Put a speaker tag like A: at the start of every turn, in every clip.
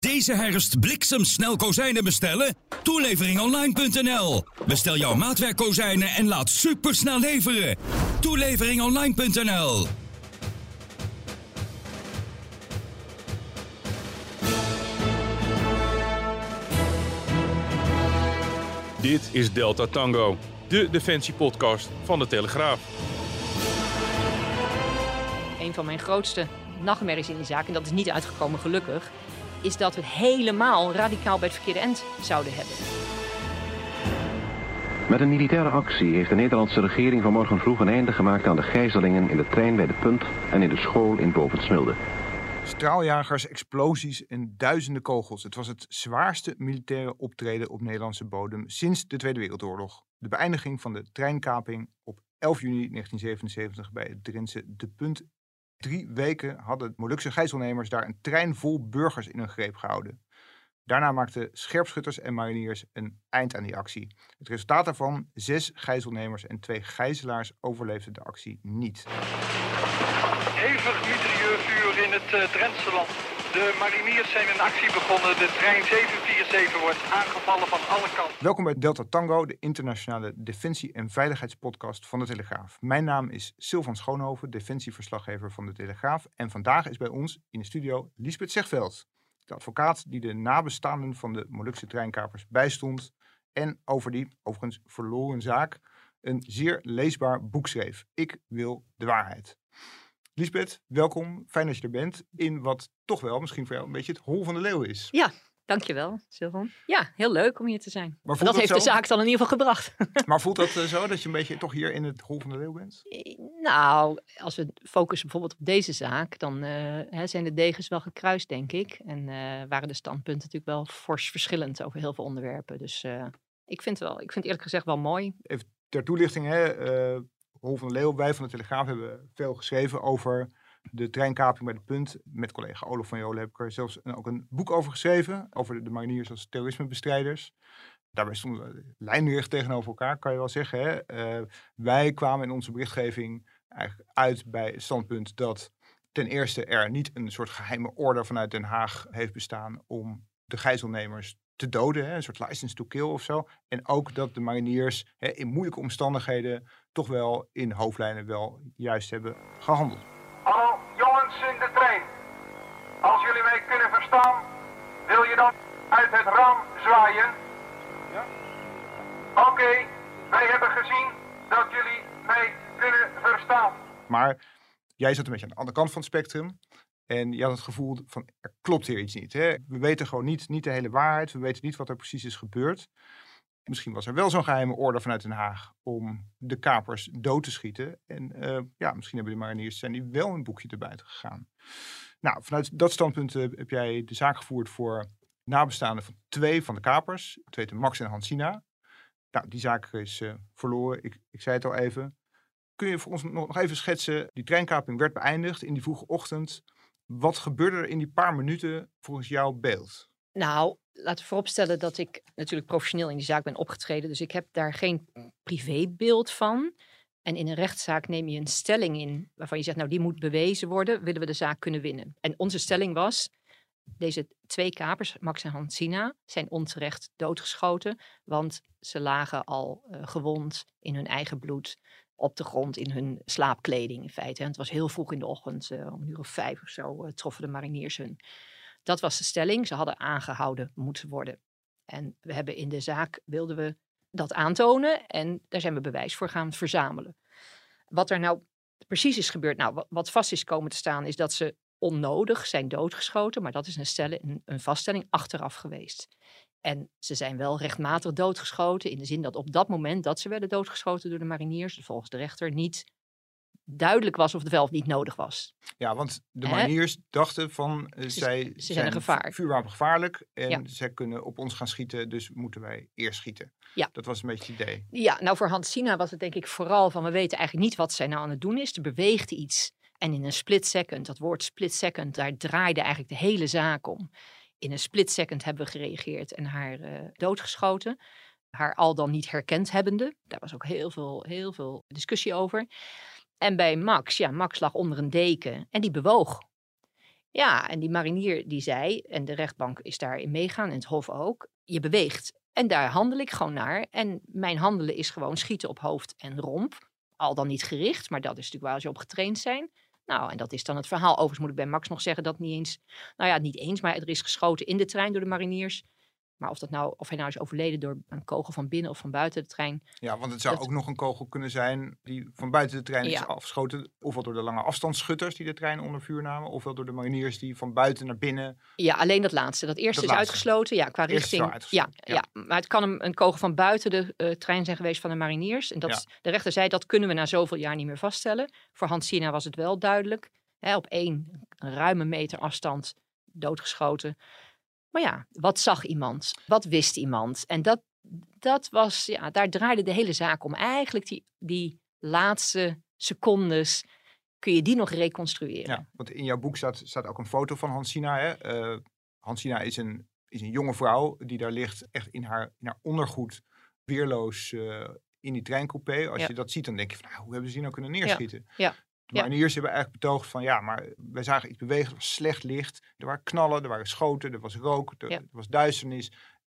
A: Deze herfst bliksemsnel kozijnen bestellen? Toeleveringonline.nl. Bestel jouw maatwerkkozijnen en laat supersnel leveren. Toeleveringonline.nl.
B: Dit is Delta Tango, de defensiepodcast van de Telegraaf.
C: Een van mijn grootste nachtmerries in die zaak, en dat is niet uitgekomen gelukkig, is dat we het helemaal radicaal bij het verkeerde eind zouden hebben.
D: Met een militaire actie heeft de Nederlandse regering vanmorgen vroeg een einde gemaakt aan de gijzelingen in de trein bij de Punt en in de school in Bovensmilde.
E: Straaljagers, explosies en duizenden kogels. Het was het zwaarste militaire optreden op Nederlandse bodem sinds de Tweede Wereldoorlog. De beëindiging van de treinkaping op 11 juni 1977 bij het Drentse De Punt. Drie weken hadden Molukse gijzelnemers daar een trein vol burgers in hun greep gehouden. Daarna maakten scherpschutters en mariniers een eind aan die actie. Het resultaat daarvan, zes gijzelnemers en twee gijzelaars overleefden de actie niet.
F: hevig mitrailleurvuur in het uh, Drentse land. De mariniers zijn in actie begonnen. De trein 747 wordt aangevallen van alle kanten.
E: Welkom bij Delta Tango, de internationale defensie- en veiligheidspodcast van de Telegraaf. Mijn naam is Sylvan Schoonhoven, defensieverslaggever van de Telegraaf. En vandaag is bij ons in de studio Lisbeth Zegveld, de advocaat die de nabestaanden van de Molukse treinkapers bijstond. En over die, overigens verloren zaak, een zeer leesbaar boek schreef. Ik wil de waarheid. Lisbeth, welkom. Fijn dat je er bent. In wat toch wel misschien voor jou een beetje het hol van de leeuw is.
C: Ja, dankjewel, Sylvan. Ja, heel leuk om hier te zijn.
E: Maar
C: dat heeft de zaak dan in ieder geval gebracht.
E: Maar voelt dat eh, zo, dat je een beetje toch hier in het hol van de leeuw bent?
C: nou, als we focussen bijvoorbeeld op deze zaak, dan eh, hè, zijn de degens wel gekruist, denk ik. En eh, waren de standpunten natuurlijk wel fors verschillend over heel veel onderwerpen. Dus eh, ik vind het wel, ik vind het eerlijk gezegd wel mooi.
E: Ter toelichting, hè, Hol van Leeuw, wij van de Telegraaf hebben veel geschreven over de treinkaping bij de punt. Met collega Olaf van Jolen heb ik er zelfs ook een boek over geschreven. Over de, mariniers als terrorismebestrijders. Daarbij stonden lijnrecht tegenover elkaar, kan je wel zeggen. Hè? Eh, wij kwamen in onze berichtgeving eigenlijk uit bij het standpunt dat ten eerste er niet een soort geheime order vanuit Den Haag heeft bestaan om de gijzelnemers te doden. Hè? Een soort license to kill of zo. En ook dat de mariniers hè, in moeilijke omstandigheden toch wel in hoofdlijnen wel juist hebben gehandeld.
F: Hallo, jongens in de trein. Als jullie mij kunnen verstaan, wil je dan uit het raam zwaaien? Ja? Oké, wij hebben gezien dat jullie mij kunnen verstaan.
E: Maar jij zat een beetje aan de andere kant van het spectrum. En je had het gevoel van, er klopt hier iets niet. Hè? We weten gewoon niet, niet de hele waarheid. We weten niet wat er precies is gebeurd. Misschien was er wel zo'n geheime orde vanuit Den Haag om de kapers dood te schieten. En eh, ja, misschien hebben de mariniers zijn die wel een boekje erbij gegaan. Nou, vanuit dat standpunt eh, heb jij de zaak gevoerd voor nabestaanden van twee van de kapers. Het weten Max en Hansina. Nou, die zaak is eh, verloren. Ik, ik zei het al even. Kun je voor ons nog nog even schetsen? Die treinkaping werd beëindigd in die vroege ochtend. Wat gebeurde er in die paar minuten volgens jouw beeld?
C: Nou, laten we vooropstellen dat ik natuurlijk professioneel in die zaak ben opgetreden. Dus ik heb daar geen privébeeld van. En in een rechtszaak neem je een stelling in waarvan je zegt, nou die moet bewezen worden, willen we de zaak kunnen winnen. En onze stelling was, deze twee kapers, Max en Hansina, zijn onterecht doodgeschoten, want ze lagen al eh, gewond in hun eigen bloed op de grond in hun slaapkleding in feite. Het was heel vroeg in de ochtend, eh, om een uur of vijf of zo, eh, troffen de mariniers hun. Dat was de stelling. Ze hadden aangehouden moeten worden. En we hebben in de zaak, wilden we dat aantonen en daar zijn we bewijs voor gaan verzamelen. Wat er nou precies is gebeurd, nou, wat vast is komen te staan, is dat ze onnodig zijn doodgeschoten, maar dat is een, stellen, een, vaststelling achteraf geweest. En ze zijn wel rechtmatig doodgeschoten, in de zin dat op dat moment dat ze werden doodgeschoten door de mariniers, volgens de rechter, niet duidelijk was of wel of niet nodig was.
E: Ja, want de mariniers dachten van eh,
C: Ze-
E: zij
C: ze zijn een gevaar.
E: vuurwapengevaarlijk en
C: Ja.
E: zij kunnen op ons gaan schieten, dus moeten wij eerst schieten.
C: Ja.
E: Dat was een beetje het idee.
C: Ja, nou voor Hans Sina was het denk ik vooral van we weten eigenlijk niet wat zij nou aan het doen is. Er beweegt iets en in een split second, dat woord split second, daar draaide eigenlijk de hele zaak om. In een split second hebben we gereageerd en haar eh, doodgeschoten. Haar al dan niet herkend hebbende. Daar was ook heel veel, heel veel discussie over. En bij Max, ja, Max lag onder een deken en die bewoog. Ja, en die marinier die zei, en de rechtbank is daarin meegaan en het hof ook, je beweegt. En daar handel ik gewoon naar. En mijn handelen is gewoon schieten op hoofd en romp. Al dan niet gericht, maar dat is natuurlijk waar ze op getraind zijn. Nou, en dat is dan het verhaal. Overigens moet ik bij Max nog zeggen dat niet eens, nou ja, niet eens, maar er is geschoten in de trein door de mariniers. Maar of, dat nou, of hij nou is overleden door een kogel van binnen of van buiten de trein.
E: Ja, want het zou
C: Dat-
E: ook nog een kogel kunnen zijn die van buiten de trein is afgeschoten. Ofwel door de lange afstandsschutters die de trein onder vuur namen. Ofwel door de mariniers die van buiten naar binnen.
C: Ja, alleen dat laatste. Dat eerste
E: Dat
C: is
E: laatste.
C: uitgesloten. Ja, qua richting. Ja, ja. maar het kan een, een kogel van buiten de eh, trein zijn geweest van de mariniers. En dat, de rechter zei dat kunnen we na zoveel jaar niet meer vaststellen. Voor Hans Sina was het wel duidelijk. Hè, op één een ruime meter afstand doodgeschoten. Maar ja, wat zag iemand? Wat wist iemand? En dat, dat was, ja, daar draaide de hele zaak om. Eigenlijk die, die laatste secondes, kun je die nog reconstrueren?
E: Ja, want in jouw boek staat, staat ook een foto van Hansina. Hè? Eh, Hansina is een, is een jonge vrouw die daar ligt echt in haar, in haar ondergoed weerloos eh, in die treincoupé. Als
C: Ja.
E: je dat ziet, dan denk je van nou, hoe hebben ze die nou kunnen neerschieten?
C: ja,
E: De
C: ja.
E: mariniers hebben eigenlijk betoogd van ja, maar wij zagen iets bewegen. Het was slecht licht. Er waren knallen, er waren schoten, er was rook, er, er was duisternis.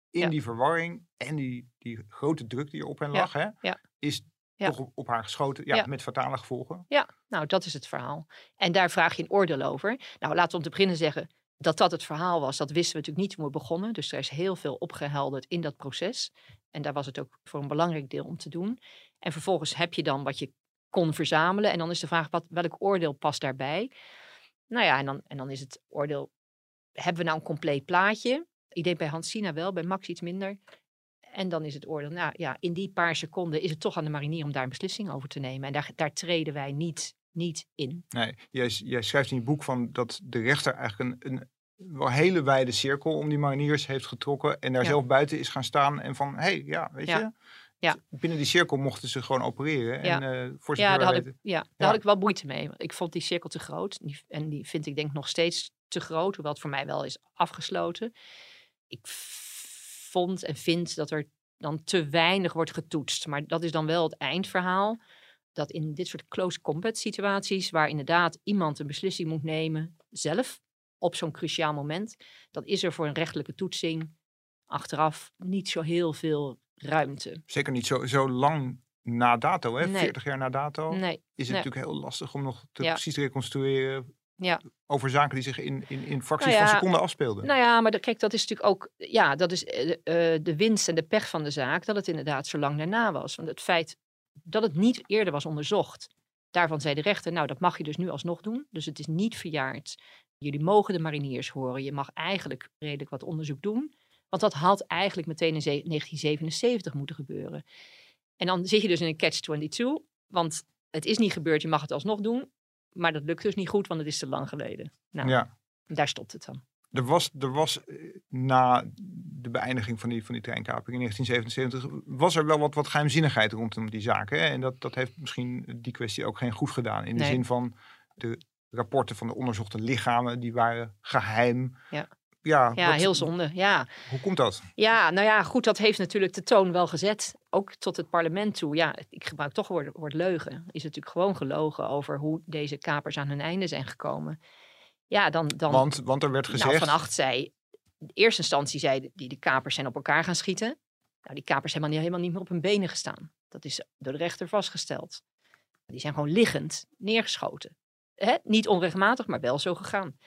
E: In die verwarring en die, die grote druk die er op hen lag, hè, is
C: Ja.
E: toch op, op haar geschoten. Ja,
C: Ja.
E: met fatale gevolgen.
C: Ja, nou, dat is het verhaal. En daar vraag je een oordeel over. Nou, laten we om te beginnen zeggen dat dat het verhaal was. Dat wisten we natuurlijk niet toen we begonnen. Dus er is heel veel opgehelderd in dat proces. En daar was het ook voor een belangrijk deel om te doen. En vervolgens heb je dan wat je kon verzamelen. En dan is de vraag, wat, welk oordeel past daarbij? Nou ja, en dan, en dan is het oordeel, hebben we nou een compleet plaatje? Ik denk bij Hans Sina wel, bij Max iets minder. En dan is het oordeel, nou ja, in die paar seconden is het toch aan de marinier om daar een beslissing over te nemen. En daar, daar treden wij niet, niet in.
E: Nee, jij, jij schrijft in je boek van dat de rechter eigenlijk een, een wel hele wijde cirkel om die mariniers heeft getrokken. En daar
C: Ja.
E: zelf buiten is gaan staan. En van, hé, hey, ja, weet
C: Ja.
E: je.
C: Ja.
E: Binnen die cirkel mochten ze gewoon opereren.
C: Ja.
E: En eh voor
C: Ja, daar, had ik, ja, daar
E: Ja.
C: had ik wel moeite mee. Ik vond die cirkel te groot. En die vind ik denk nog steeds te groot. Hoewel het voor mij wel is afgesloten. Ik vond en vind dat er dan te weinig wordt getoetst. Maar dat is dan wel het eindverhaal. Dat in dit soort close combat situaties, waar inderdaad iemand een beslissing moet nemen, zelf, op zo'n cruciaal moment, dan is er voor een rechtelijke toetsing achteraf niet zo heel veel ruimte.
E: Zeker niet zo, zo lang na dato, hè?
C: Nee.
E: 40 jaar na dato.
C: Nee,
E: Is het
C: nee.
E: natuurlijk heel lastig om nog te
C: Ja.
E: precies te reconstrueren
C: ja.
E: over zaken die zich in, in, in fracties
C: Nou ja,
E: van seconden afspeelden.
C: Nou ja, maar de- kijk, dat is natuurlijk ook, ja, dat is eh, eh, de winst en de pech van de zaak, dat het inderdaad zo lang daarna was. Want het feit dat het niet eerder was onderzocht, daarvan zei de rechter, nou, dat mag je dus nu alsnog doen. Dus het is niet verjaard. Jullie mogen de mariniers horen. Je mag eigenlijk redelijk wat onderzoek doen. Want dat had eigenlijk meteen in ze- 1977 moeten gebeuren. En dan zit je dus in een catch-22, want het is niet gebeurd, je mag het alsnog doen. Maar dat lukt dus niet goed, want het is te lang geleden. Nou,
E: Ja.
C: daar stopt het dan.
E: Er was, er was eh, na de beëindiging van die, van die treinkaping in 1977, was er wel wat, wat geheimzinnigheid rondom die zaken. En dat, dat heeft misschien die kwestie ook geen goed gedaan. In de
C: Nee.
E: zin van de rapporten van de onderzochte lichamen, die waren geheim.
C: Ja.
E: Ja,
C: Ja,
E: wat-
C: heel zonde. Ja.
E: Hoe komt dat?
C: ja, nou ja, goed, dat heeft natuurlijk de toon wel gezet. Ook tot het parlement toe. Ja, ik gebruik toch het woord, woord leugen. Is natuurlijk gewoon gelogen over hoe deze kapers aan hun einde zijn gekomen. Ja, dan... dan
E: Want, want er werd gezegd...
C: Nou, Van Acht zei, in eerste instantie zei die de kapers zijn op elkaar gaan schieten. Nou, die kapers hebben helemaal niet meer op hun benen gestaan. Dat is door de rechter vastgesteld. Die zijn gewoon liggend neergeschoten. Hè? Niet onregelmatig, maar wel zo gegaan.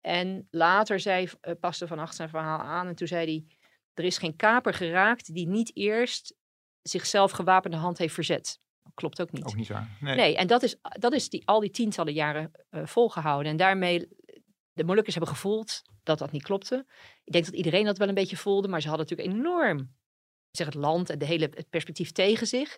C: En later zei uh, paste Van Acht zijn verhaal aan en toen zei hij... er is geen kaper geraakt die niet eerst zichzelf gewapende hand heeft verzet. Klopt ook niet.
E: Ook niet waar. Nee.
C: Nee, en dat is, dat is die, al die tientallen jaren uh, volgehouden. En daarmee, de Molukkers hebben gevoeld dat dat niet klopte. Ik denk dat iedereen dat wel een beetje voelde, maar ze hadden natuurlijk enorm zeg het land en de hele, het perspectief tegen zich.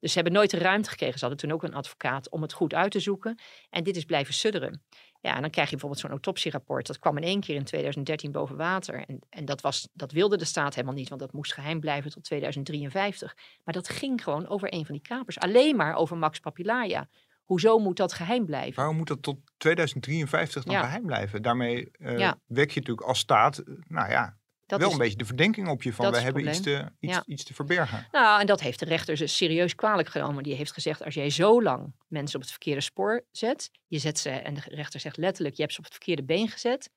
C: Dus ze hebben nooit de ruimte gekregen. Ze hadden toen ook een advocaat om het goed uit te zoeken. En dit is blijven sudderen. Ja, en dan krijg je bijvoorbeeld zo'n autopsierapport. Dat kwam in één keer in 2013 boven water. En, en dat, was, dat wilde de staat helemaal niet, want dat moest geheim blijven tot 2053. Maar dat ging gewoon over een van die kapers. Alleen maar over Max Papilaya. Hoezo moet dat geheim blijven?
E: Waarom moet dat tot 2053 dan
C: Ja.
E: geheim blijven? Daarmee
C: Ja.
E: wek je natuurlijk als staat, eh, nou ja,
C: Dat
E: wel
C: is,
E: een beetje de verdenking op je van we hebben iets te, iets,
C: Ja.
E: iets te verbergen.
C: Nou, en dat heeft de rechter ze serieus kwalijk genomen. Die heeft gezegd, als jij zo lang mensen op het verkeerde spoor zet, je zet ze, en de rechter zegt letterlijk, je hebt ze op het verkeerde been gezet,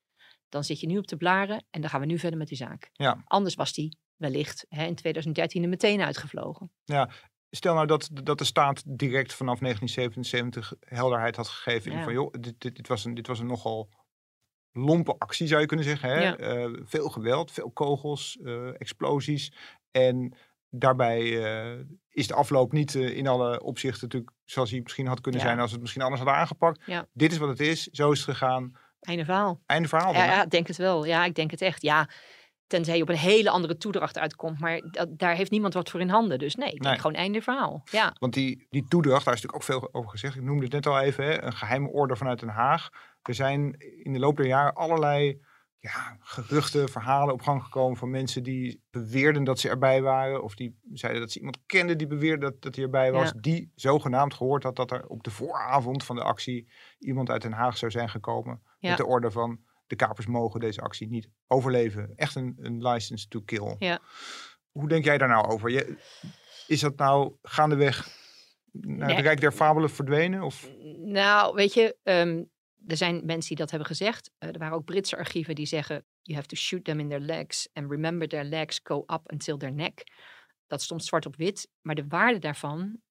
C: dan zit je nu op de blaren en dan gaan we nu verder met die zaak.
E: Ja.
C: Anders was die wellicht hè, in 2013 er meteen uitgevlogen.
E: Stel nou dat, dat de staat direct vanaf 1977 helderheid had gegeven. in
C: Ja.
E: Van, joh, dit, dit, dit, was een, dit was een nogal lompe actie, zou je kunnen zeggen. Hè?
C: Ja.
E: Eh, veel geweld, veel kogels, eh, explosies. En daarbij eh, is de afloop niet in alle opzichten natuurlijk zoals hij misschien had kunnen
C: Ja.
E: zijn als we het misschien anders hadden aangepakt.
C: Ja.
E: Dit is wat het is, zo is het gegaan.
C: Einde verhaal.
E: Einde verhaal. dan,
C: Ja, ik denk het wel. Ja, ik denk het echt. Ja, tenzij je op een hele andere toedracht uitkomt. Maar dat, daar heeft niemand wat voor in handen. Dus nee, ik denk
E: Nee.
C: gewoon einde verhaal. Ja,
E: Want die, die toedracht, daar is natuurlijk ook veel over gezegd. Ik noemde het net al even, hè, een geheime order vanuit Den Haag. Er zijn in de loop der jaren allerlei ja, geruchten, verhalen op gang gekomen van mensen die beweerden dat ze erbij waren. Of die zeiden dat ze iemand kenden die beweerde dat, dat hij erbij was.
C: Ja.
E: Die zogenaamd gehoord had dat er op de vooravond van de actie iemand uit Den Haag zou zijn gekomen.
C: Ja.
E: Met de orde van de kapers mogen deze actie niet overleven. Echt een, een license to kill.
C: Ja.
E: Hoe denk jij daar nou over? Je, is dat nou gaandeweg naar
C: Nee.
E: het Rijk der Fabelen verdwenen? Of?
C: Nou, weet je, ehm, er zijn mensen die dat hebben gezegd. Eh, er waren ook Britse archieven die zeggen: You have to shoot them in their legs. And remember, their legs go up until their neck. Dat stond zwart op wit. Maar de waarde daarvan,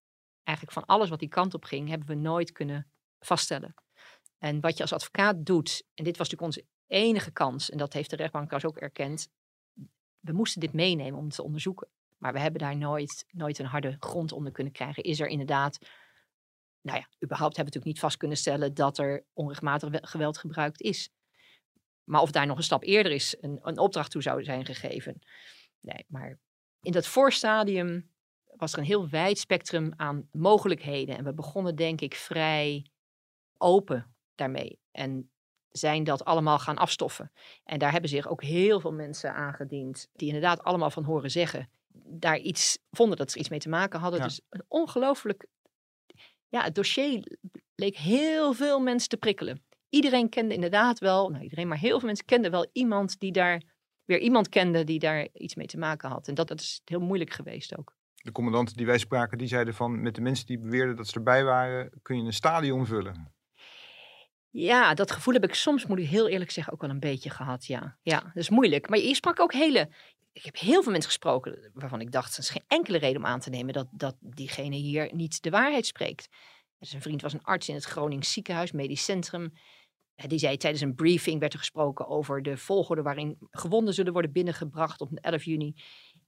C: eigenlijk van alles wat die kant op ging, hebben we nooit kunnen vaststellen. En wat je als advocaat doet, en dit was natuurlijk onze enige kans, en dat heeft de rechtbank trouwens ook erkend. We moesten dit meenemen om het te onderzoeken. Maar we hebben daar nooit, nooit een harde grond onder kunnen krijgen. Is er inderdaad nou ja, überhaupt hebben we natuurlijk niet vast kunnen stellen dat er onrechtmatig we- geweld gebruikt is. Maar of daar nog een stap eerder is, een, een opdracht toe zou zijn gegeven. Nee, maar in dat voorstadium was er een heel wijd spectrum aan mogelijkheden. En we begonnen denk ik vrij open daarmee. En zijn dat allemaal gaan afstoffen. En daar hebben zich ook heel veel mensen aangediend, die inderdaad allemaal van horen zeggen, daar iets vonden dat ze iets mee te maken hadden.
E: Ja.
C: Dus een ongelooflijk ja, het dossier leek heel veel mensen te prikkelen. Iedereen kende inderdaad wel, nou iedereen, maar heel veel mensen kenden wel iemand die daar weer iemand kende die daar iets mee te maken had. En dat, dat is heel moeilijk geweest ook.
E: De commandanten die wij spraken, die zeiden van met de mensen die beweerden dat ze erbij waren, kun je een stadion vullen.
C: Ja, dat gevoel heb ik soms, moet ik heel eerlijk zeggen, ook wel een beetje gehad. Ja, ja dat is moeilijk. Maar je sprak ook hele. Ik heb heel veel mensen gesproken waarvan ik dacht, er is geen enkele reden om aan te nemen dat, dat diegene hier niet de waarheid spreekt. Een vriend was een arts in het Gronings ziekenhuis, medisch centrum. Eh, Die zei tijdens een briefing werd er gesproken over de volgorde waarin gewonden zullen worden binnengebracht op 11 juni.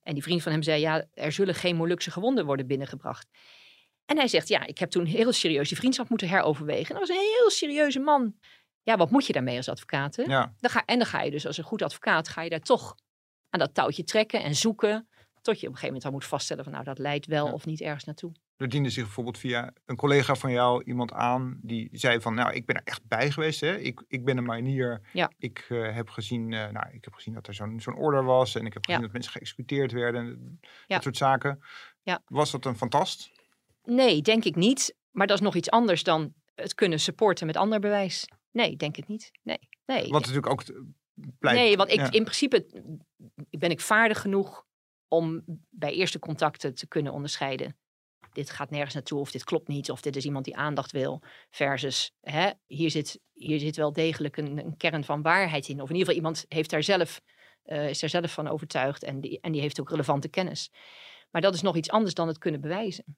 C: En die vriend van hem zei, ja, er zullen geen Molukse gewonden worden binnengebracht. En hij zegt, ja, ik heb toen heel serieus die vriendschap moeten heroverwegen. En dat was een heel serieuze man. Ja, wat moet je daarmee als advocaat? Hè?
E: Ja,
C: Dan ga, en dan ga je dus als een goed advocaat, ga je daar toch aan dat touwtje trekken en zoeken. Tot je op een gegeven moment dan moet vaststellen van nou, dat leidt wel
E: Ja.
C: of niet ergens naartoe.
E: er diende zich bijvoorbeeld via een collega van jou iemand aan die zei van, nou, ik ben er echt bij geweest. Hè? Ik, ik ben een marinier.
C: Ja.
E: Ik eh, heb gezien, eh, nou, ik heb gezien dat er zo'n zo'n order was en ik heb gezien
C: Ja.
E: dat mensen geëxecuteerd werden. Dat soort zaken.
C: Ja.
E: Was dat een fantast?
C: Nee, denk ik niet. Maar dat is nog iets anders dan het kunnen supporten met ander bewijs. Nee, denk het niet. Nee, nee.
E: Wat natuurlijk ook
C: nee, want ik,
E: ja.
C: in principe ben ik vaardig genoeg om bij eerste contacten te kunnen onderscheiden. Dit gaat nergens naartoe of dit klopt niet of dit is iemand die aandacht wil. Versus hè, hier, zit, hier zit wel degelijk een, een kern van waarheid in. Of in ieder geval iemand heeft daar zelf, eh, is daar zelf van overtuigd en die, en die heeft ook relevante kennis. Maar dat is nog iets anders dan het kunnen bewijzen.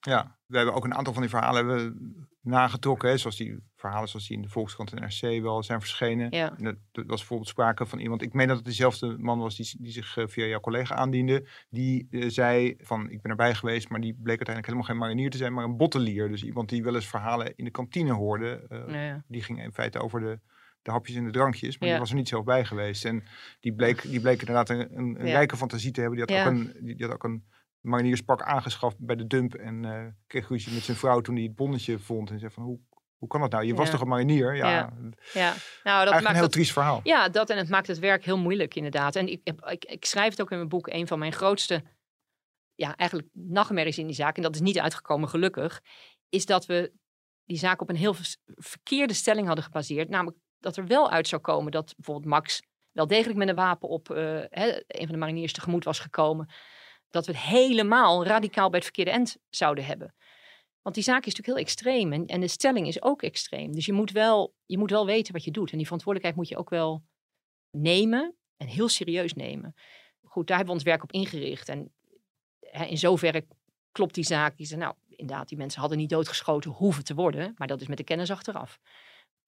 E: Ja, we hebben ook een aantal van die verhalen hebben nagetrokken. Hè, zoals die verhalen zoals die in de Volkskrant en NRC wel zijn verschenen.
C: Ja.
E: En dat, dat was bijvoorbeeld sprake van iemand, ik meen dat het dezelfde man was die, die zich eh, via jouw collega aandiende. Die eh, zei van, ik ben erbij geweest, maar die bleek uiteindelijk helemaal geen marinier te zijn, maar een bottelier. Dus iemand die wel eens verhalen in de kantine hoorde. eh,
C: Nou ja.
E: Die ging in feite over de, de hapjes en de drankjes. Maar
C: Ja.
E: die was er niet zelf bij geweest. En die bleek, die bleek inderdaad een, een, een
C: Ja.
E: rijke fantasie te hebben. Die had,
C: Ja.
E: ook, een, die, die had ook een marinierspak aangeschaft bij de dump. En eh, kreeg ruzie met zijn vrouw toen hij het bonnetje vond. En zei van, hoe, hoe kan dat nou? Je was toch een marinier? Ja,
C: Ja. Ja, nou, dat maakt
E: een heel
C: dat,
E: triest verhaal.
C: Ja, dat en het maakt het werk heel moeilijk inderdaad. En ik, ik, ik schrijf het ook in mijn boek. Een van mijn grootste, ja, eigenlijk nachtmerries in die zaak, en dat is niet uitgekomen gelukkig, is dat we die zaak op een heel verkeerde stelling hadden gebaseerd. Namelijk dat er wel uit zou komen dat bijvoorbeeld Max wel degelijk met een wapen op eh, hè, een van de mariniers tegemoet was gekomen. Dat we het helemaal radicaal bij het verkeerde end zouden hebben. Want die zaak is natuurlijk heel extreem en, en de stelling is ook extreem. Dus je moet, wel, je moet wel weten wat je doet. En die verantwoordelijkheid moet je ook wel nemen en heel serieus nemen. Goed, daar hebben we ons werk op ingericht. En hè, in zoverre klopt die zaak. Die zei, nou, inderdaad, die mensen hadden niet doodgeschoten hoeven te worden. Maar dat is met de kennis achteraf.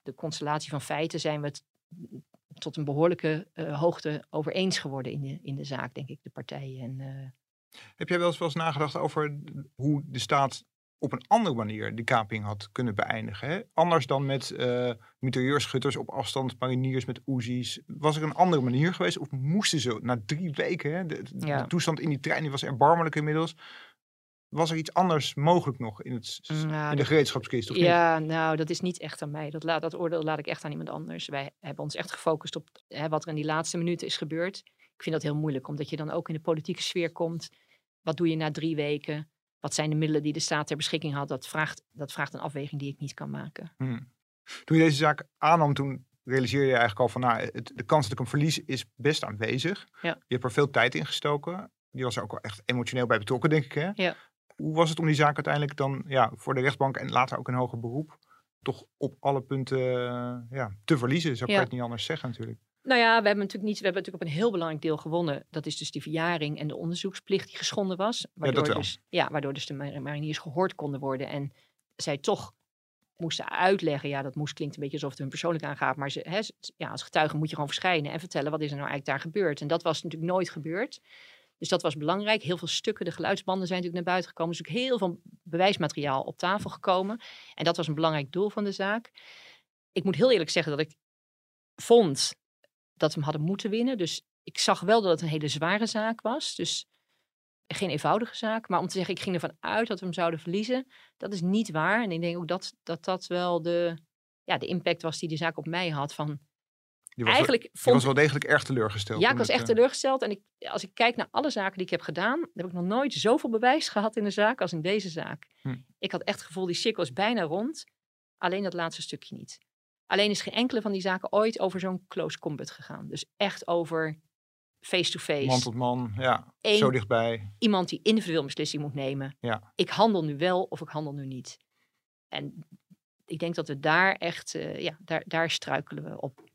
C: De constellatie van feiten zijn we het tot een behoorlijke eh, hoogte over eens geworden in de, in de zaak, denk ik, de partijen. En, eh,
E: Heb jij wel eens, wel eens nagedacht over hoe de staat op een andere manier die kaping had kunnen beëindigen? Hè? Anders dan met mitrailleurschutters op afstand, mariniers met Uzi's. Was er een andere manier geweest? Of moesten ze na drie weken, hè, de, de-
C: Ja.
E: de toestand in die trein die was erbarmelijk inmiddels. Was er iets anders mogelijk nog in, het,
C: Nou,
E: in de gereedschapskist? Of niet?
C: Ja, nou, dat is niet echt aan mij. Dat, laat, dat oordeel laat ik echt aan iemand anders. Wij hebben ons echt gefocust op hè, wat er in die laatste minuten is gebeurd. Ik vind dat heel moeilijk, omdat je dan ook in de politieke sfeer komt. Wat doe je na drie weken? Wat zijn de middelen die de staat ter beschikking had? Dat vraagt, dat vraagt een afweging die ik niet kan maken.
E: Hmm. Toen je deze zaak aannam, toen realiseerde je eigenlijk al van, nou, het, de kans dat ik hem verlies is best aanwezig.
C: Ja.
E: Je hebt er veel tijd in gestoken. Die was er ook wel echt emotioneel bij betrokken, denk ik. Hè?
C: Ja.
E: Hoe was het om die zaak uiteindelijk dan ja, voor de rechtbank en later ook in hoger beroep toch op alle punten ja, te verliezen? Zo kan je het niet anders zeggen natuurlijk.
C: Nou ja, we hebben natuurlijk niet, we hebben natuurlijk op een heel belangrijk deel gewonnen. Dat is dus die verjaring en de onderzoeksplicht die geschonden was. Waardoor, dus, ja, waardoor dus de mar- mariniers gehoord konden worden. En zij toch moesten uitleggen. Ja, dat moest klinkt een beetje alsof het hun persoonlijk aangaat. Maar ze, hè, ja, als getuige moet je gewoon verschijnen en vertellen wat is er nou eigenlijk daar gebeurd. En dat was natuurlijk nooit gebeurd. Dus dat was belangrijk. Heel veel stukken, de geluidsbanden zijn natuurlijk naar buiten gekomen. Dus ook heel veel bewijsmateriaal op tafel gekomen. En dat was een belangrijk doel van de zaak. Ik moet heel eerlijk zeggen dat ik vond dat we hem hadden moeten winnen. Dus ik zag wel dat het een hele zware zaak was. Dus geen eenvoudige zaak. Maar om te zeggen, ik ging ervan uit dat we hem zouden verliezen, dat is niet waar. En ik denk ook dat dat, dat wel de, ja, de impact was die de zaak op mij had. Van,
E: Die was,
C: eigenlijk
E: wel,
C: vond
E: was wel degelijk erg teleurgesteld.
C: ja, ik was echt
E: eh,
C: teleurgesteld. En ik, als ik kijk naar alle zaken die ik heb gedaan, dan heb ik nog nooit zoveel bewijs gehad in een zaak als in deze zaak.
E: Hm.
C: Ik had echt het gevoel, die cirkel is bijna rond. Alleen dat laatste stukje niet. Alleen is geen enkele van die zaken ooit over zo'n close combat gegaan. Dus echt over face-to-face.
E: Man tot man, ja,
C: Eén-
E: zo dichtbij.
C: Iemand die individueel beslissing moet nemen.
E: Ja.
C: Ik handel nu wel of ik handel nu niet. En ik denk dat we daar echt, eh, ja, daar, daar struikelen we op.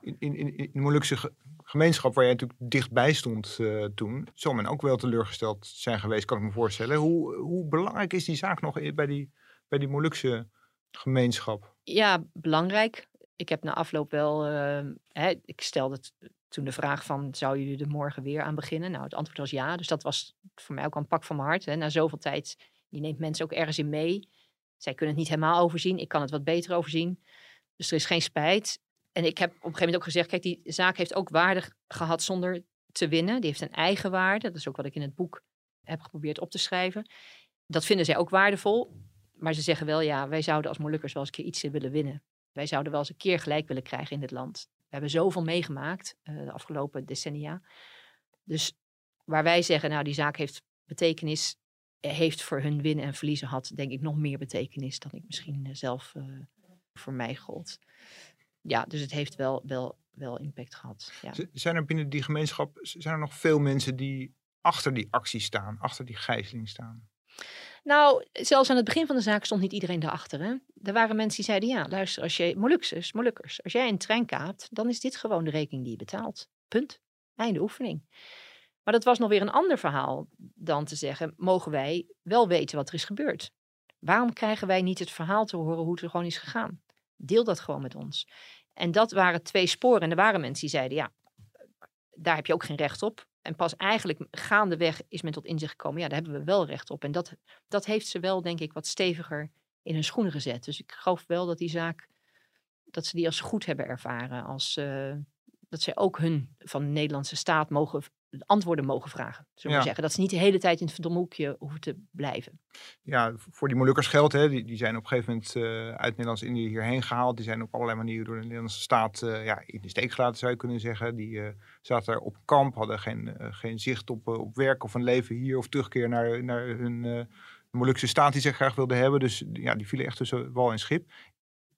E: In, in, in, in de Molukse ge- gemeenschap waar jij natuurlijk dichtbij stond eh, toen, zal men ook wel teleurgesteld zijn geweest, kan ik me voorstellen. Hoe, hoe belangrijk is die zaak nog bij die, bij die Molukse gemeenschap?
C: Ja, belangrijk. Ik heb na afloop wel, eh, hè, ik stelde het toen de vraag van, zou jullie er morgen weer aan beginnen? Nou, het antwoord was ja. Dus dat was voor mij ook een pak van mijn hart. Hè. Na zoveel tijd, je neemt mensen ook ergens in mee. Zij kunnen het niet helemaal overzien. Ik kan het wat beter overzien. Dus er is geen spijt. En ik heb op een gegeven moment ook gezegd, kijk, die zaak heeft ook waarde gehad zonder te winnen. Die heeft een eigen waarde. Dat is ook wat ik in het boek heb geprobeerd op te schrijven. Dat vinden zij ook waardevol. Maar ze zeggen wel, ja, wij zouden als Molukkers wel eens een keer iets willen winnen. Wij zouden wel eens een keer gelijk willen krijgen in dit land. We hebben zoveel meegemaakt eh, de afgelopen decennia. Dus waar wij zeggen, nou, die zaak heeft betekenis, eh, heeft voor hun winnen en verliezen had, denk ik, nog meer betekenis dan ik misschien eh, zelf voor mij gold. Ja, dus het heeft wel, wel, wel impact gehad. Ja.
E: Zijn er binnen die gemeenschap zijn er nog veel mensen die achter die actie staan, achter die gijzeling staan?
C: Nou, zelfs aan het begin van de zaak stond niet iedereen daarachter. Hè? Er waren mensen die zeiden, ja, luister, als je Molukkers, Molukkers, als jij een trein kaapt, dan is dit gewoon de rekening die je betaalt. Punt. Einde oefening. Maar dat was nog weer een ander verhaal dan te zeggen, mogen wij wel weten wat er is gebeurd? Waarom krijgen wij niet het verhaal te horen hoe het er gewoon is gegaan? Deel dat gewoon met ons. En dat waren twee sporen. En er waren mensen die zeiden, ja, daar heb je ook geen recht op. En pas eigenlijk gaandeweg is men tot inzicht gekomen, ja, daar hebben we wel recht op. En dat, dat heeft ze wel, denk ik, wat steviger in hun schoenen gezet. Dus ik geloof wel dat die zaak dat ze die als goed hebben ervaren. Als, eh, dat zij ook hun van de Nederlandse staat mogen, antwoorden mogen vragen. Zullen we
E: Ja.
C: zeggen. Dat ze niet de hele tijd in het verdomme hoekje hoeven te blijven.
E: Ja, voor die Molukkers geldt, hè, die, die zijn op een gegeven moment eh, uit Nederlands-Indië hierheen gehaald. Die zijn op allerlei manieren door de Nederlandse staat eh, ja, in de steek gelaten, zou je kunnen zeggen. Die eh, zaten daar op kamp, hadden geen, geen zicht op, op werk of een leven hier of terugkeer naar, naar hun Molukse staat die ze graag wilden hebben. Dus ja, die vielen echt tussen wal en schip.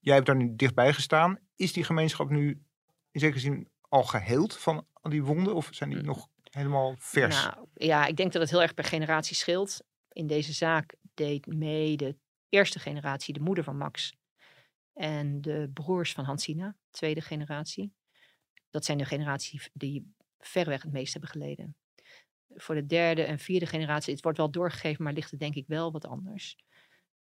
E: Jij hebt daar nu dichtbij gestaan. Is die gemeenschap nu in zekere zin al geheeld van al die wonden of zijn die nog helemaal vers?
C: Nou, ja, ik denk dat het heel erg per generatie scheelt. In deze zaak deed mee de eerste generatie, de moeder van Max. En de broers van Hansina, tweede generatie. Dat zijn de generaties die verreweg het meest hebben geleden. Voor de derde en vierde generatie, het wordt wel doorgegeven, maar ligt het denk ik wel wat anders.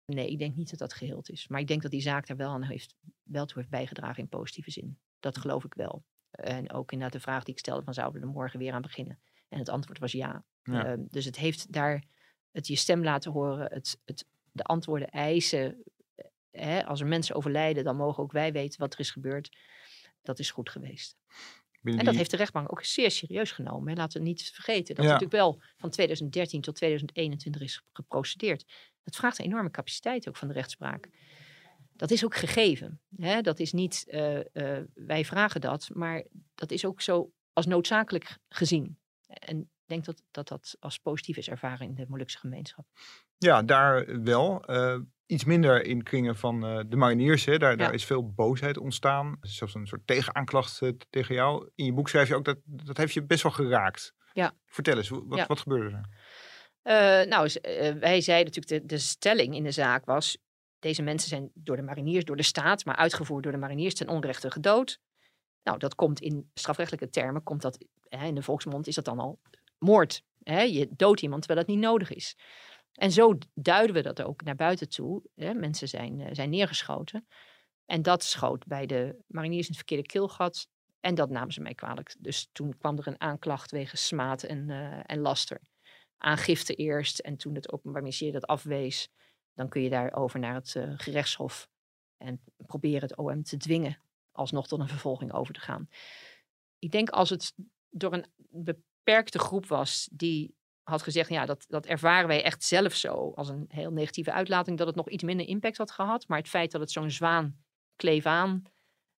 C: Nee, ik denk niet dat dat geheeld is. Maar ik denk dat die zaak daar wel aan heeft, wel toe heeft bijgedragen in positieve zin. Dat geloof ik wel. En ook inderdaad de vraag die ik stelde van zouden we er morgen weer aan beginnen? En het antwoord was ja.
E: Ja.
C: Ehm, dus het heeft daar het je stem laten horen, het, het, de antwoorden eisen. Eh, Hè, als er mensen overlijden, dan mogen ook wij weten wat er is gebeurd. Dat is goed geweest.
E: Binnen
C: En dat
E: die-
C: heeft de rechtbank ook zeer serieus genomen. Hè. Laten we niet vergeten dat
E: Ja.
C: natuurlijk wel van 2013 tot 2021 is geprocedeerd. Dat vraagt een enorme capaciteit ook van de rechtspraak. Dat is ook gegeven. Hè. Dat is niet, eh, eh, wij vragen dat, maar dat is ook zo als noodzakelijk gezien. En ik denk dat dat, dat als positief is ervaren in de Molukse gemeenschap.
E: Ja, daar wel. Eh, iets minder in kringen van de mariniers. Hè. Daar, daar is veel boosheid ontstaan. Is zelfs een soort tegenaanklacht tegen jou. In je boek schrijf je ook dat dat heeft je best wel geraakt.
C: Ja.
E: Vertel eens, wat,
C: Ja.
E: wat gebeurde er?
C: Eh, nou, wij zeiden natuurlijk, de, de stelling in de zaak was... deze mensen zijn door de mariniers, door de staat... maar uitgevoerd door de mariniers ten onrechte gedood. Nou, dat komt in strafrechtelijke termen... Komt dat, hè, in de volksmond is dat dan al moord. Hè? Je doodt iemand terwijl dat niet nodig is. En zo duiden we dat ook naar buiten toe. Hè? Mensen zijn, eh, zijn neergeschoten. En dat schoot bij de mariniers in het verkeerde keelgat. En dat namen ze mij kwalijk. Dus toen kwam er een aanklacht wegens smaad en, eh, en laster aangifte eerst. En toen het Openbaar Ministerie dat afwees, dan kun je daarover naar het eh, gerechtshof. En proberen het OM te dwingen alsnog tot een vervolging over te gaan. Ik denk als het door een beperkte groep was die had gezegd, ja, dat, dat ervaren wij echt zelf zo als een heel negatieve uitlating, dat het nog iets minder impact had gehad. Maar het feit dat het zo'n zwaan kleef aan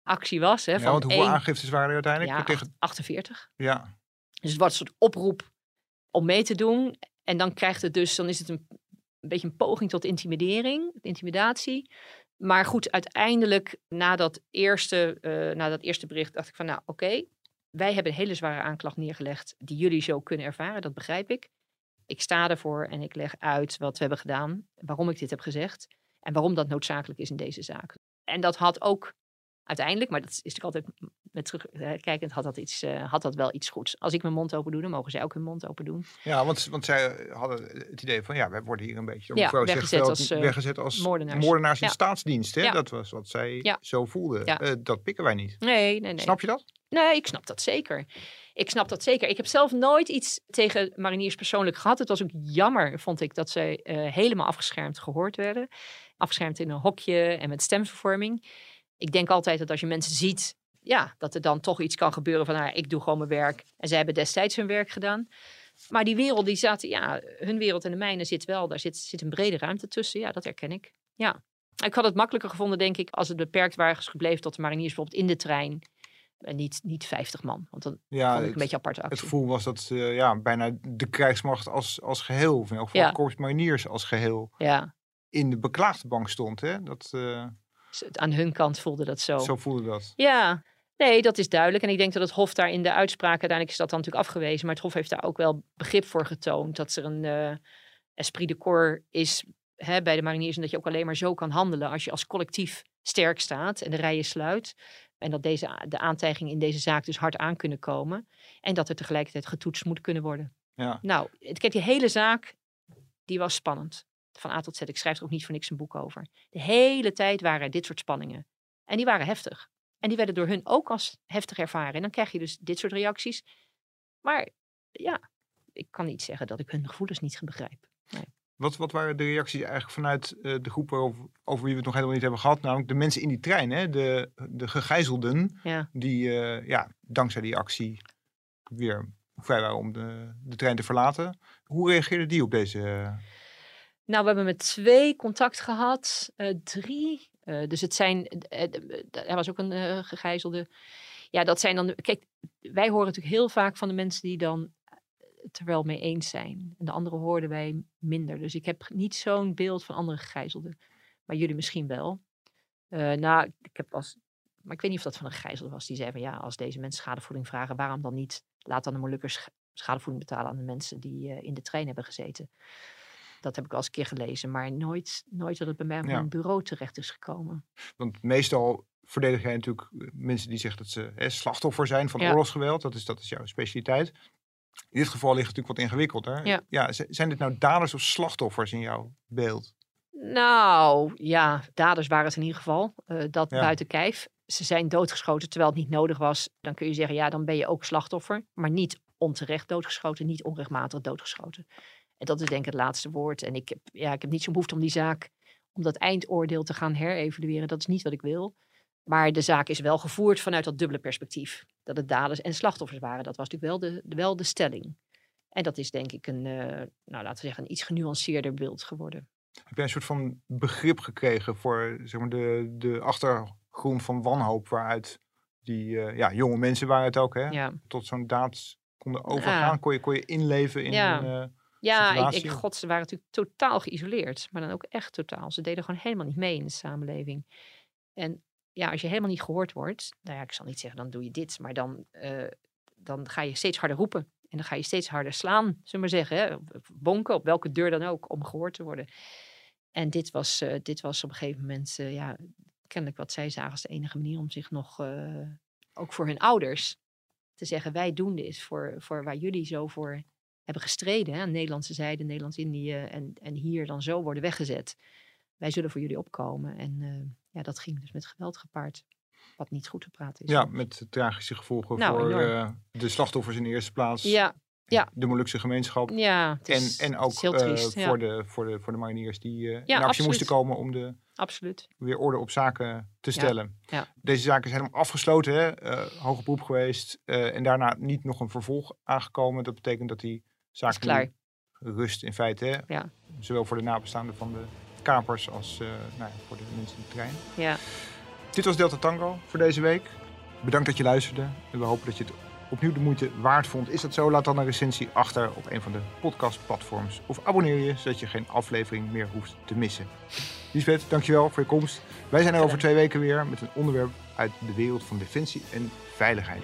C: actie was, hè,
E: Ja,
C: van
E: want hoeveel
C: één-
E: aangiftes waren er uiteindelijk?
C: ja,
E: Tegen,
C: acht- 48.
E: ja.
C: Dus het wordt een soort oproep om mee te doen. En dan krijgt het dus, dan is het een, een beetje een poging tot intimidering, intimidatie. Maar goed, uiteindelijk na dat eerste, eh, na dat eerste bericht dacht ik van nou oké, wij hebben een hele zware aanklacht neergelegd die jullie zo kunnen ervaren, dat begrijp ik. Ik sta ervoor en ik leg uit wat we hebben gedaan, waarom ik dit heb gezegd en waarom dat noodzakelijk is in deze zaak. En dat had ook uiteindelijk, maar dat is natuurlijk altijd met terugkijkend, had dat, iets, eh, had dat wel iets goeds. Als ik mijn mond open doe, dan mogen zij ook hun mond open doen.
E: ja, want, want zij hadden het idee van, ja, wij worden hier een beetje
C: Ja, weggezet als, eh,
E: weggezet als
C: moordenaars.
E: moordenaars in
C: Ja.
E: staatsdienst. Hè?
C: Ja.
E: Dat was wat zij zo voelde.
C: Ja.
E: Eh, dat pikken wij niet.
C: Nee, nee, nee.
E: Snap je dat?
C: Nee, ik snap dat zeker. Ik snap dat zeker. Ik heb zelf nooit iets tegen mariniers persoonlijk gehad. Het was ook jammer, vond ik, dat zij eh, helemaal afgeschermd gehoord werden. Afgeschermd in een hokje en met stemvervorming. Ik denk altijd dat als je mensen ziet, ja, dat er dan toch iets kan gebeuren van, nou, ik doe gewoon mijn werk. En zij hebben destijds hun werk gedaan. Maar die wereld, die zaten, ja, hun wereld en de mijne zit wel, daar zit, zit een brede ruimte tussen. Ja, dat herken ik. Ja. Ik had het makkelijker gevonden, denk ik, als het beperkt waren gebleven tot de mariniers bijvoorbeeld in de trein. En niet, niet 50 man. Want dan
E: Ja,
C: vond ik
E: het-
C: een beetje aparte
E: Het gevoel was dat eh, ja, bijna de krijgsmacht als, als geheel, of in elk geval
C: Ja.
E: korps mariniers als geheel,
C: Ja,
E: in de beklaagde bank stond. Hè? Dat, eh,
C: aan hun kant voelde dat zo.
E: Zo voelde dat.
C: Ja, nee, dat is duidelijk. En ik denk dat het Hof daar in de uitspraak, uiteindelijk is dat dan natuurlijk afgewezen, maar het Hof heeft daar ook wel begrip voor getoond. Dat er een eh, esprit de corps is hè, bij de mariniers en dat je ook alleen maar zo kan handelen als je als collectief sterk staat en de rijen sluit. En dat deze, de aantijgingen in deze zaak dus hard aan kunnen komen. En dat er tegelijkertijd getoetst moet kunnen worden.
E: Ja.
C: Nou, ik heb die hele zaak, die was spannend. Van A tot Z. Ik schrijf er ook niet voor niks een boek over. De hele tijd waren er dit soort spanningen. En die waren heftig. En die werden door hun ook als heftig ervaren. En dan krijg je dus dit soort reacties. Maar ja, ik kan niet zeggen dat ik hun gevoelens niet begrijp.
E: Wat, wat waren de reacties eigenlijk vanuit eh, de groepen over, over wie we het nog helemaal niet hebben gehad? Namelijk de mensen in die trein, hè? De, de gegijzelden,
C: Ja.
E: die eh, ja, dankzij die actie weer vrij waren om de, de trein te verlaten. Hoe reageerden die op deze...
C: Nou, we hebben met twee contact gehad, eh, drie. Eh, dus het zijn, eh, eh, er was ook een gegijzelde. Ja, dat zijn dan, kijk, wij horen natuurlijk heel vaak van de mensen die dan het er wel mee eens zijn. En de anderen hoorden wij minder. Dus ik heb niet zo'n beeld van andere gegijzelden. Maar jullie misschien wel. Nou, ik heb als, maar ik weet niet of dat van een gegijzelde was. Die zei van ja, als deze mensen schadevoeding vragen, waarom dan niet? Laat dan de Molukkers sch- schadevoeding betalen aan de mensen die in de trein hebben gezeten. Dat heb ik wel eens een keer gelezen, maar nooit, nooit dat het bij mij op
E: Ja.
C: mijn bureau terecht is gekomen.
E: Want meestal verdedig jij natuurlijk eh, mensen die zeggen dat ze hè, slachtoffer zijn van
C: Ja.
E: oorlogsgeweld. Dat is, dat is jouw specialiteit. In dit geval ligt het natuurlijk wat ingewikkelder.
C: Ja.
E: z- zijn dit nou daders of slachtoffers in jouw beeld?
C: Nou, ja, daders waren het in ieder geval. eh, dat
E: Ja.
C: buiten kijf. Ze zijn doodgeschoten terwijl het niet nodig was. Dan kun je zeggen, ja, dan ben je ook slachtoffer. Maar niet onterecht doodgeschoten, niet onrechtmatig doodgeschoten. En dat is denk ik het laatste woord. En ik heb, ja, ik heb niet zo'n behoefte om die zaak, om dat eindoordeel te gaan herevalueren. Dat is niet wat ik wil. Maar de zaak is wel gevoerd vanuit dat dubbele perspectief. Dat het daders en slachtoffers waren. Dat was natuurlijk wel de, de- wel de stelling. En dat is denk ik een, eh, nou laten we zeggen, een iets genuanceerder beeld geworden.
E: Heb jij een soort van begrip gekregen voor zeg maar, de, de achtergrond van wanhoop waaruit die eh, ja, jonge mensen waren het ook, hè?
C: Ja.
E: Tot zo'n daad konden overgaan? Kon, je, kon je inleven in
C: Ja.
E: een, eh,
C: Ja, ik,
E: situatie?
C: ik, god, ze waren natuurlijk totaal geïsoleerd. Maar dan ook echt totaal. Ze deden gewoon helemaal niet mee in de samenleving. En ja, als je helemaal niet gehoord wordt, nou ja, ik zal niet zeggen dan doe je dit, maar dan, eh, dan ga je steeds harder roepen. En dan ga je steeds harder slaan, zullen we maar zeggen. Hè? Bonken, op welke deur dan ook, om gehoord te worden. En dit was, eh, dit was op een gegeven moment, eh, ja, kennelijk wat zij zagen als de enige manier om zich nog, ook voor hun ouders, te zeggen: wij doen dit voor, voor waar jullie zo voor hebben gestreden. Hè, aan de Nederlandse zijde, Nederlands-Indië en, en hier dan zo worden weggezet. Wij zullen voor jullie opkomen. En eh, ja, dat ging dus met geweld gepaard. Wat niet goed te praten is.
E: ja, met tragische gevolgen
C: Nou,
E: voor eh, de slachtoffers in de eerste plaats.
C: ja, ja.
E: De Molukse gemeenschap.
C: ja
E: En, en ook eh,
C: triest. ja,
E: voor, de, voor, de, voor de mariniers die eh, in actie
C: absoluut.
E: moesten komen om de,
C: absoluut.
E: weer orde op zaken te stellen.
C: ja.
E: Deze zaken zijn helemaal afgesloten, hè? hoger beroep geweest en daarna niet nog een vervolg aangekomen. Dat betekent dat die zaak
C: Is klaar.
E: rust in feite, hè?
C: Ja.
E: zowel voor de nabestaanden van de kapers als eh, nou ja, voor de mensen in de trein.
C: Ja.
E: Dit was Delta Tango voor deze week. Bedankt dat je luisterde en we hopen dat je het opnieuw de moeite waard vond. Is dat zo? Laat dan een recensie achter op een van de podcastplatforms of abonneer je zodat je geen aflevering meer hoeft te missen. Lisbeth, dankjewel voor je komst. Wij zijn er over twee weken weer met een onderwerp uit de wereld van defensie en veiligheid.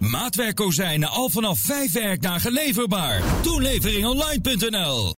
A: Maatwerkkozijnen al vanaf vijf werkdagen leverbaar. Toeleveringonline.nl